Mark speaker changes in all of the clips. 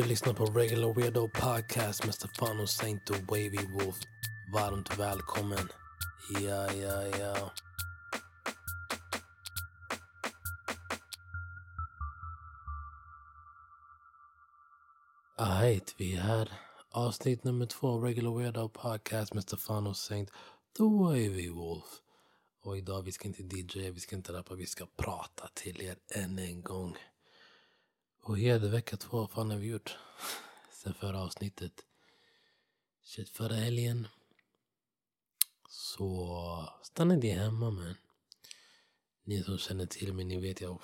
Speaker 1: Du lyssnar på Regular Weirdo Podcast med Stefano Saint och Wavy Wolf. Varmt välkommen. Ja, ja, ja. Alright, vi är här. Avsnitt nummer två av Regular Weirdo Podcast med Stefano Saint, The Wavy Wolf. Och idag vi ska inte DJ, vi ska inte rappa, vi ska prata till er än en gång. Och ja, det är vecka två. Vad fan har vi gjort sen förra avsnittet? Shit, förra helgen så stannade jag hemma men ni som känner till mig, ni vet jag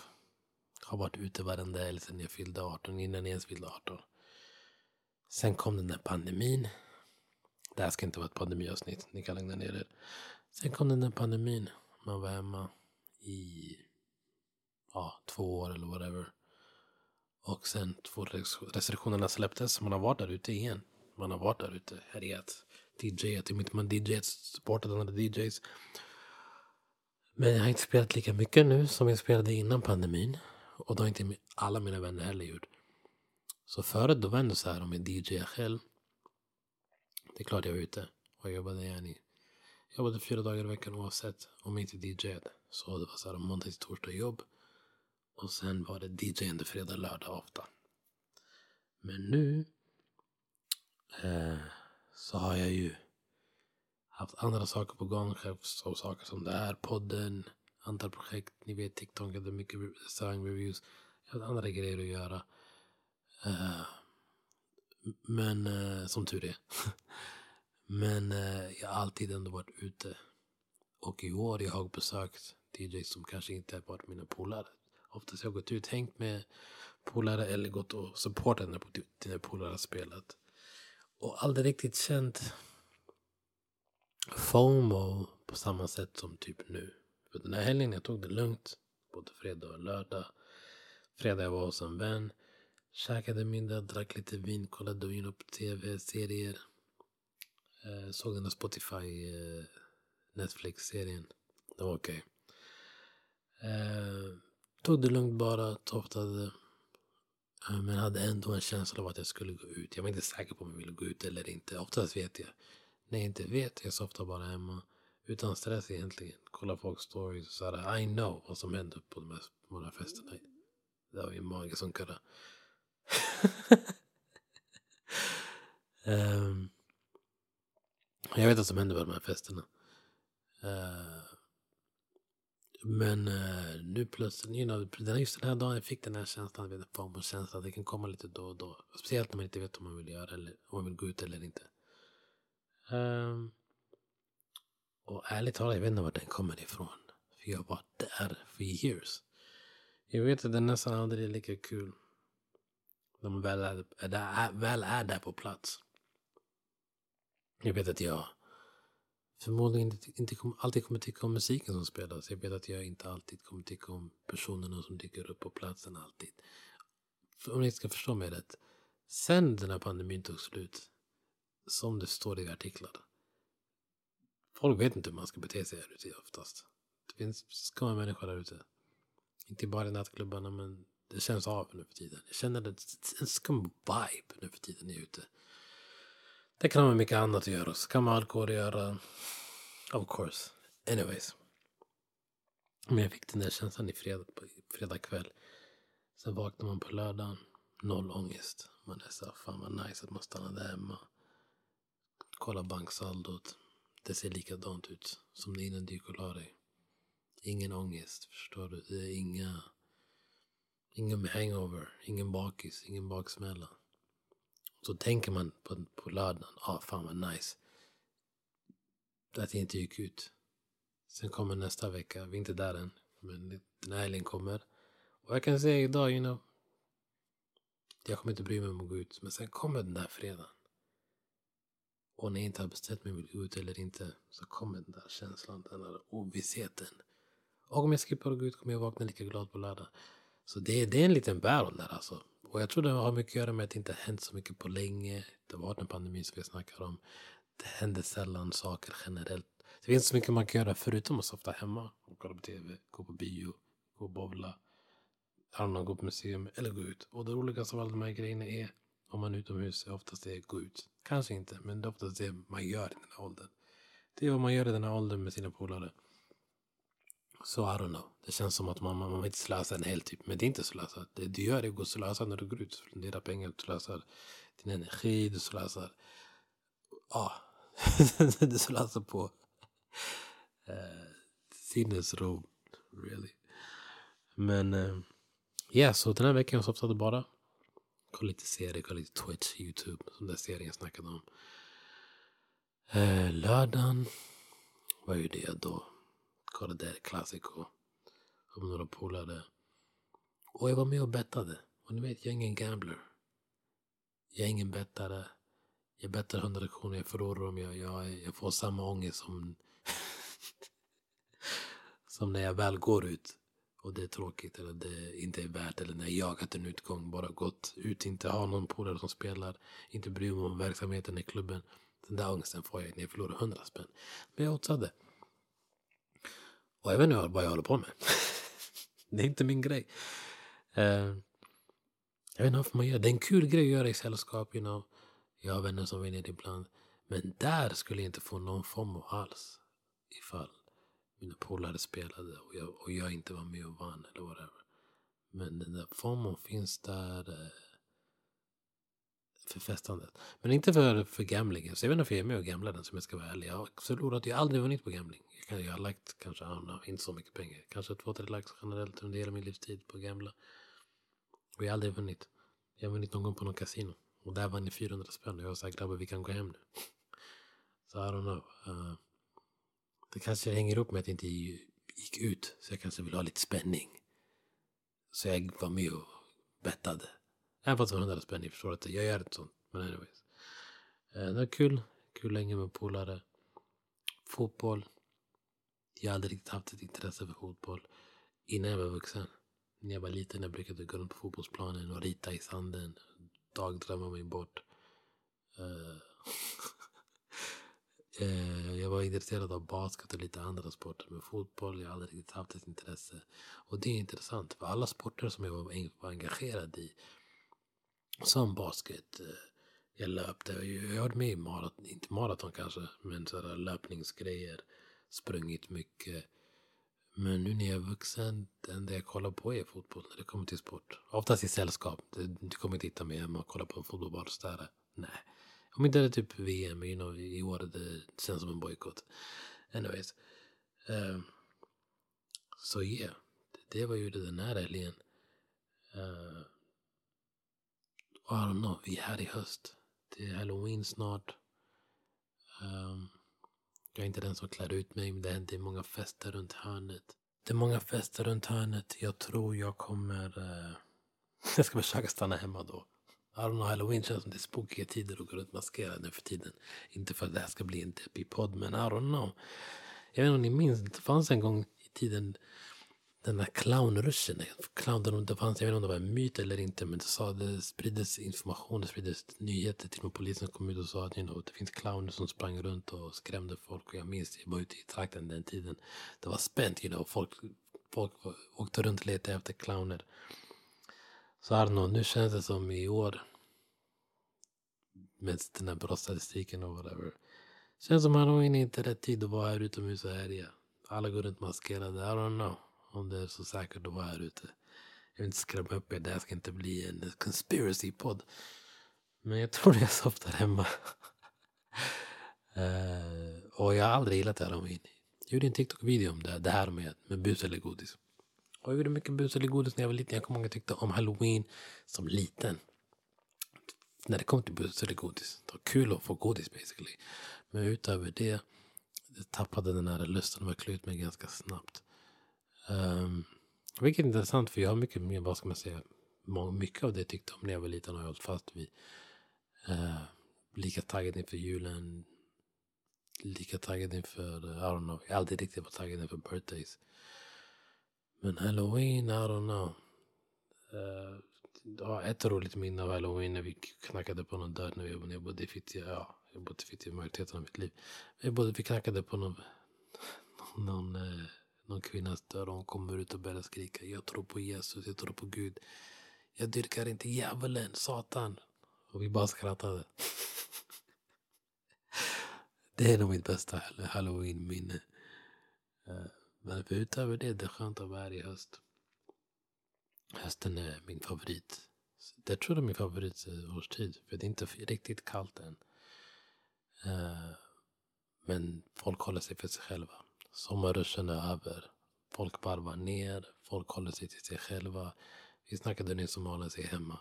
Speaker 1: har varit ute varenda helg sedan jag fyllde 18, innan jag ens fyllde 18. Sen kom den där pandemin. Det här ska inte vara ett pandemiavsnitt, ni kan lugna ner er. Sen kom den där pandemin. Man var hemma i ja, två år eller whatever. Och sen två restriktionerna släpptes. Man har varit där ute igen. Man har varit där ute, härjat, DJat. mitt man DJat, supportat andra DJs. Men jag har inte spelat lika mycket nu som jag spelade innan pandemin. Och det har inte alla mina vänner heller gjort. Så förut då var det ändå så här om jag DJade själv. Det är klart jag var ute och jobbade igen i jag jobbade fyra dagar i veckan oavsett om jag inte DJade. Så det var så här måndag till torsdag jobb. Och sen var det DJ under fredag, lördag ofta. Men nu eh, så har jag ju haft andra saker på gång. Så saker som det här, podden, andra projekt. Ni vet TikTok, det är mycket restaurangreviews. Jag har andra grejer att göra. Eh, men eh, som tur är. men eh, jag har alltid ändå varit ute. Och i år jag har besökt dj som kanske inte har varit mina polare. Oftast har jag gått ut, hängt med polare eller gått och supportat när typ- dina polare har spelat. Och aldrig riktigt känt FOMO på samma sätt som typ nu. För den här helgen jag tog det lugnt. Både fredag och lördag. Fredag jag var hos en vän. Käkade middag, drack lite vin, kollade in på tv, serier. Eh, såg den där Spotify eh, Netflix-serien. Det var okej. Okay. Eh, tog det lugnt bara, toftade. Eh, men hade ändå en känsla av att jag skulle gå ut. Jag var inte säker på om jag ville gå ut eller inte. Oftast vet jag. När jag inte vet, jag softar bara hemma. Utan stress egentligen. Kolla folks stories. Så här, I know vad som händer på de här, på de här festerna. Det var min mage som kurrade. um, ehm, jag vet vad som händer på de här festerna. Uh, men eh, nu plötsligt, you know, just den här dagen jag fick den här känslan, vet, FOMO-känslan, det kan komma lite då och då. Speciellt när man inte vet om man vill göra eller om man vill gå ut eller inte. Um, och ärligt talat, jag vet inte var den kommer ifrån. För jag var där för years. Jag vet att det nästan aldrig är lika kul. När man väl är, är, där, väl är där på plats. Jag vet att jag förmodligen inte, inte kom, alltid kommer tycka om musiken som spelas. Jag vet att jag inte alltid kommer tycka om personerna som dyker upp på platsen alltid. För om ni ska förstå mig rätt. Sen den här pandemin tog slut, som det står i artiklar. Folk vet inte hur man ska bete sig här ute oftast. Det finns skumma människor där ute. Inte bara i nattklubbarna men det känns av nu för tiden. Jag känner en skum vibe nu för tiden när jag är ute. Det kan ha med mycket annat att göra. Så kan med alkohol att göra. Of course. Anyways. Men jag fick den där känslan i fredag, fredag kväll. Sen vaknar man på lördagen. Noll ångest. Man är så fan vad nice att man stannade hemma. Kolla banksaldot. Det ser likadant ut som det innan du gick och la dig. Ingen ångest, förstår du? Det är inga... Ingen hangover, ingen bakis, ingen baksmälla. Så tänker man på, på lördagen, ah fan vad nice. Att jag inte gick ut. Sen kommer nästa vecka, vi är inte där än. Men den här helgen kommer. Och jag kan säga idag, you know. Jag kommer inte bry mig om att gå ut. Men sen kommer den där fredagen. Och när jag inte har bestämt mig om att gå ut eller inte. Så kommer den där känslan, den där ovissheten. Och om jag skippar att gå ut kommer jag vakna lika glad på lördag. Så det, det är en liten battle där alltså. Och jag tror det har mycket att göra med att det inte har hänt så mycket på länge. Det har varit en pandemi som vi snackar om. Det händer sällan saker generellt. Det finns så mycket man kan göra förutom att softa hemma och kolla på tv, gå på bio, gå och bowla. Know, gå på museum eller gå ut. Och det roligaste av alla de här grejerna är om man är utomhus är oftast det gå ut. Kanske inte, men det är oftast det man gör i den här åldern. Det är vad man gör i den här åldern med sina polare. Så I don't know. Det känns som att man, man, man vill inte slösa en hel typ. Men det är inte slösa. Det du gör är att gå och slösa när du går ut. Dina pengar, du slösar din energi, du slösar... Ja. du slösar på eh, sinnesro. Really. Men uh, ja, yeah, så den här veckan softade bara. Kolla lite serier, kolla lite Twitch, YouTube. Som den serien jag snackade om. Eh, lördagen vad gjorde jag då. Kollade Classic och, Om några polare. Och jag var med och bettade. Och ni vet, jag är ingen gambler. Jag är ingen bettare. Jag bettar 100 kronor, jag förlorar dem. jag, jag, jag får samma ångest som, som när jag väl går ut och det är tråkigt eller det inte är värt eller när jag jagat en utgång, bara gått ut, inte ha någon polare som spelar, inte bryr mig om verksamheten i klubben. Den där ångesten får jag när jag förlorar 100 spänn. Men jag oddsade. Och jag vet inte vad jag håller på med. det är inte min grej. Uh, jag vet inte varför man gör det. är en kul grej att göra i sällskap. You know. Jag har vänner som vinner ibland. Men där skulle jag inte få någon form av alls. Ifall mina polare spelade och jag, och jag inte var med och vann eller whatever. Men den där formen finns där eh, för festandet. Men inte för, för gamblingen. Så jag vet inte varför jag är med och gamblar den som jag ska vara ärlig. Jag har förlorat, jag har aldrig vunnit på gambling. Jag, kan, jag har lagt kanske, know, inte så mycket pengar. Kanske två, tre lax generellt under hela min livstid på att gambla. Och jag har aldrig vunnit. Jag har vunnit någon gång på någon kasino. Och där vann jag 400 spänn. Och jag sa grabbar vi kan gå hem nu. Så I don't know. Uh, det kanske hänger upp med att jag inte gick ut. Så jag kanske vill ha lite spänning. Så jag var med och bettade. Även fast det var 100 spänn. Jag förstår att jag gör inte sånt. Men anyways. Eh, det var kul. Kul länge med polare. Fotboll. Jag har aldrig riktigt haft ett intresse för fotboll. Innan jag var vuxen. När jag var liten jag brukade gå runt på fotbollsplanen och rita i sanden. Dagdrömma mig bort. Eh, eh, jag var intresserad av basket och lite andra sporter. Men fotboll, jag har aldrig riktigt haft ett intresse. Och det är intressant. För alla sporter som jag var engagerad i. Som basket. Eh, jag löpte. Jag har med i maraton. Inte maraton kanske. Men sådana löpningsgrejer. Sprungit mycket men nu när jag är vuxen, det enda jag kollar på är fotboll när det kommer till sport. Oftast i sällskap. Du kommer inte hitta mig hemma och kolla på fotboll bara där. Nej. Om inte det är typ VM, you know, i år det känns som en bojkott. Anyways. Um, så yeah, det, det var ju det den här helgen. Uh, i don't know, vi är här i höst. Det är halloween snart. Um, jag är inte den som klär ut mig, men det händer många fester runt hörnet. Det är många fester runt hörnet. Jag tror jag kommer... Uh, jag ska försöka stanna hemma då. I don't know, halloween känns som det är spookiga tider att gå runt maskerad nu för tiden. Inte för att det här ska bli en deppig podd, men I don't know. Jag vet inte om ni minns, det fanns en gång i tiden den där clownruschen. Clown, det fanns, jag vet inte om det var en myt eller inte, men det, sa, det spriddes information, det spriddes nyheter till och med polisen kom ut och sa att you know, det finns clowner som sprang runt och skrämde folk. Och jag minns, jag var ute i trakten den tiden. Det var spänt, you know, folk, folk åkte runt och letade efter clowner. Så Arno, nu känns det som i år, med den här brottsstatistiken och whatever. Känns som att halloween är inte rätt tid att vara här utomhus och härja. Alla går runt maskerade, I don't know om det är så säkert att vara här ute. Jag vill inte skrämma upp er, det här ska inte bli en conspiracy-podd. Men jag tror jag softar hemma. uh, och jag har aldrig gillat det halloween. Jag gjorde en TikTok-video om det, det här med, med bus eller godis. Och jag gjorde mycket bus eller godis när jag var liten. Jag kommer ihåg att jag tyckte om halloween som liten. När det kom till bus eller godis. Det var kul att få godis basically. Men utöver det, jag tappade den här lusten att klä ut mig ganska snabbt. Um, vilket är intressant för jag har mycket mer, vad ska man säga, mycket av det jag tyckte om när jag var liten har jag hållit fast vid. Uh, lika taggad inför julen. Lika taggad inför, I don't know, jag har aldrig riktigt varit taggad inför birthdays. Men halloween, I don't know. Uh, ja, ett roligt minne av halloween när vi knackade på någon dörr när jag bodde i Fittja. Ja, jag bodde i Fittja majoriteten av mitt liv. Vi, bodde, vi knackade på någon, någon uh, någon kvinnas dör och hon kommer ut och börjar skrika. Jag tror på Jesus, jag tror på Gud. Jag dyrkar inte djävulen, Satan. Och vi bara skrattade. det är nog mitt bästa halloween-minne. Eh, men utöver det, det är skönt att vara här i höst. Hösten är min favorit. Det tror jag är min favoritårstid. Eh, för det är inte riktigt kallt än. Eh, men folk håller sig för sig själva. Sommarruschen är över. Folk varvar ner. Folk håller sig till sig själva. Vi snackade nyss om att hålla sig hemma.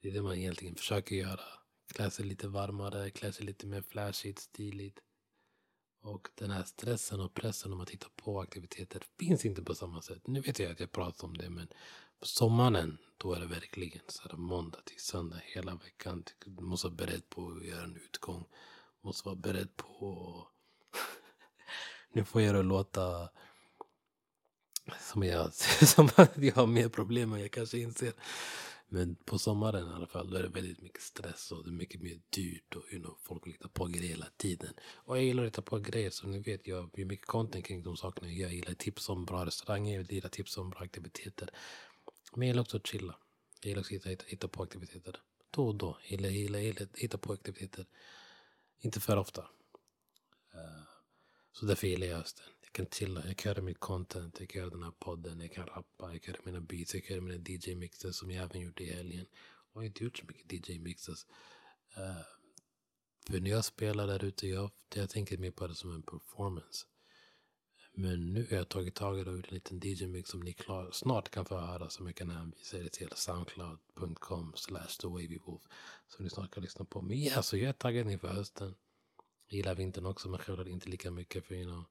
Speaker 1: Det är det man egentligen försöker göra. Klä sig lite varmare, klä sig lite mer flashigt, stiligt. Och den här stressen och pressen om att hitta på aktiviteter finns inte på samma sätt. Nu vet jag att jag pratar om det men på sommaren då är det verkligen så här måndag till söndag hela veckan. Du måste vara beredd på att göra en utgång. Du måste vara beredd på nu får jag det låta som jag, som att jag har mer problem än jag kanske inser. Men på sommaren i alla fall, då är det väldigt mycket stress och det är mycket mer dyrt och you know, folk vill hitta på grejer hela tiden. Och jag gillar att hitta på grejer, som ni vet, jag gör mycket content kring de sakerna. Jag gillar tips om bra restauranger, jag gillar tips om bra aktiviteter. Men jag gillar också att chilla. Jag gillar också att hitta, hitta på aktiviteter. Då och då. Jag gillar, gillar, gillar att hitta på aktiviteter. Inte för ofta. Så därför gillar jag hösten kan chilla, jag kan göra mitt content, jag kan göra den här podden, jag kan rappa, jag kan göra mina beats, jag kan göra mina DJ-mixes som jag även gjorde i helgen. Jag har inte gjort så mycket DJ-mixes. Uh, eh, för när jag spelar där ute, jag, jag tänker mer på det som en performance. Men nu har jag tagit tag i det och gjort en liten DJ-mix som ni klar, snart kan få höra som jag kan hänvisa er till soundcloud.com slash thewavywolf. Som ni snart kan lyssna på. Men ja, så jag är taggad inför hösten. Jag gillar vintern också men självklart inte lika mycket för you know,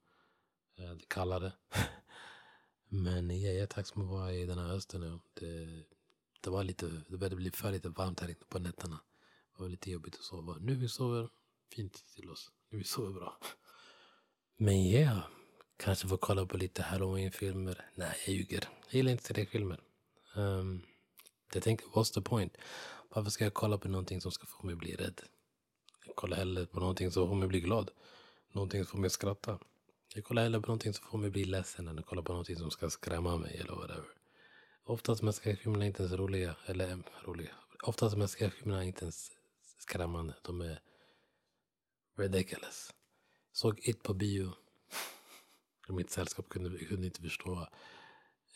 Speaker 1: Eh, det kallade. Men jag är tacksam att vara i den här hösten nu. Det, det, var lite, det började bli för lite varmt här inne på nätterna. Det var lite jobbigt att sova. Nu vi sover fint till oss. Nu vi sover bra. Men ja, yeah, kanske får kolla på lite halloween-filmer. Nej, jag ljuger. Jag gillar inte skräckfilmer. Um, jag tänker, what's the point? Varför ska jag kolla på någonting som ska få mig bli rädd? Jag kollar hellre på någonting som får mig bli glad. Någonting som får mig skratta. Jag kollar hellre på någonting som får mig bli ledsen än att kolla på någonting som ska skrämma mig eller whatever. Oftast med skräckfilmerna är inte ens roliga. Eller eh, roliga. Oftast med skräckfilmerna är inte ens skrämmande. De är ridiculous. Såg It på bio. Mitt sällskap kunde, kunde inte förstå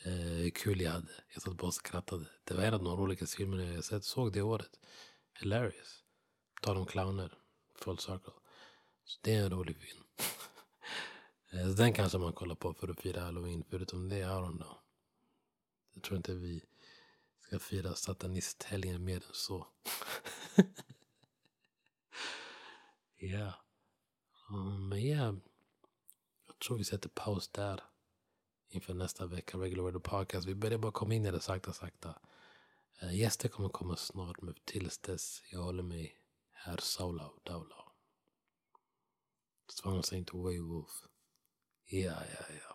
Speaker 1: eh, hur kul jag hade. Jag satt bara och skrattade. Det var en av de roligaste filmerna jag sett. Såg det året. Hilarious. Tal om clowner. Full circle. Så det är en rolig film. Eh, den kanske man kollar på för att fira halloween. Förutom det, I don't know. Jag tror inte vi ska fira satanisthelgen mer än så. Ja. yeah. men ja. Yeah. Jag tror vi sätter paus där. Inför nästa vecka, Regular Weather Podcast. Vi börjar bara komma in i det sakta, sakta. Uh, gäster kommer komma snart, men tills dess, jag håller mig här solo, dolo. Swan Saint Waywolf. Ja, ja, ja.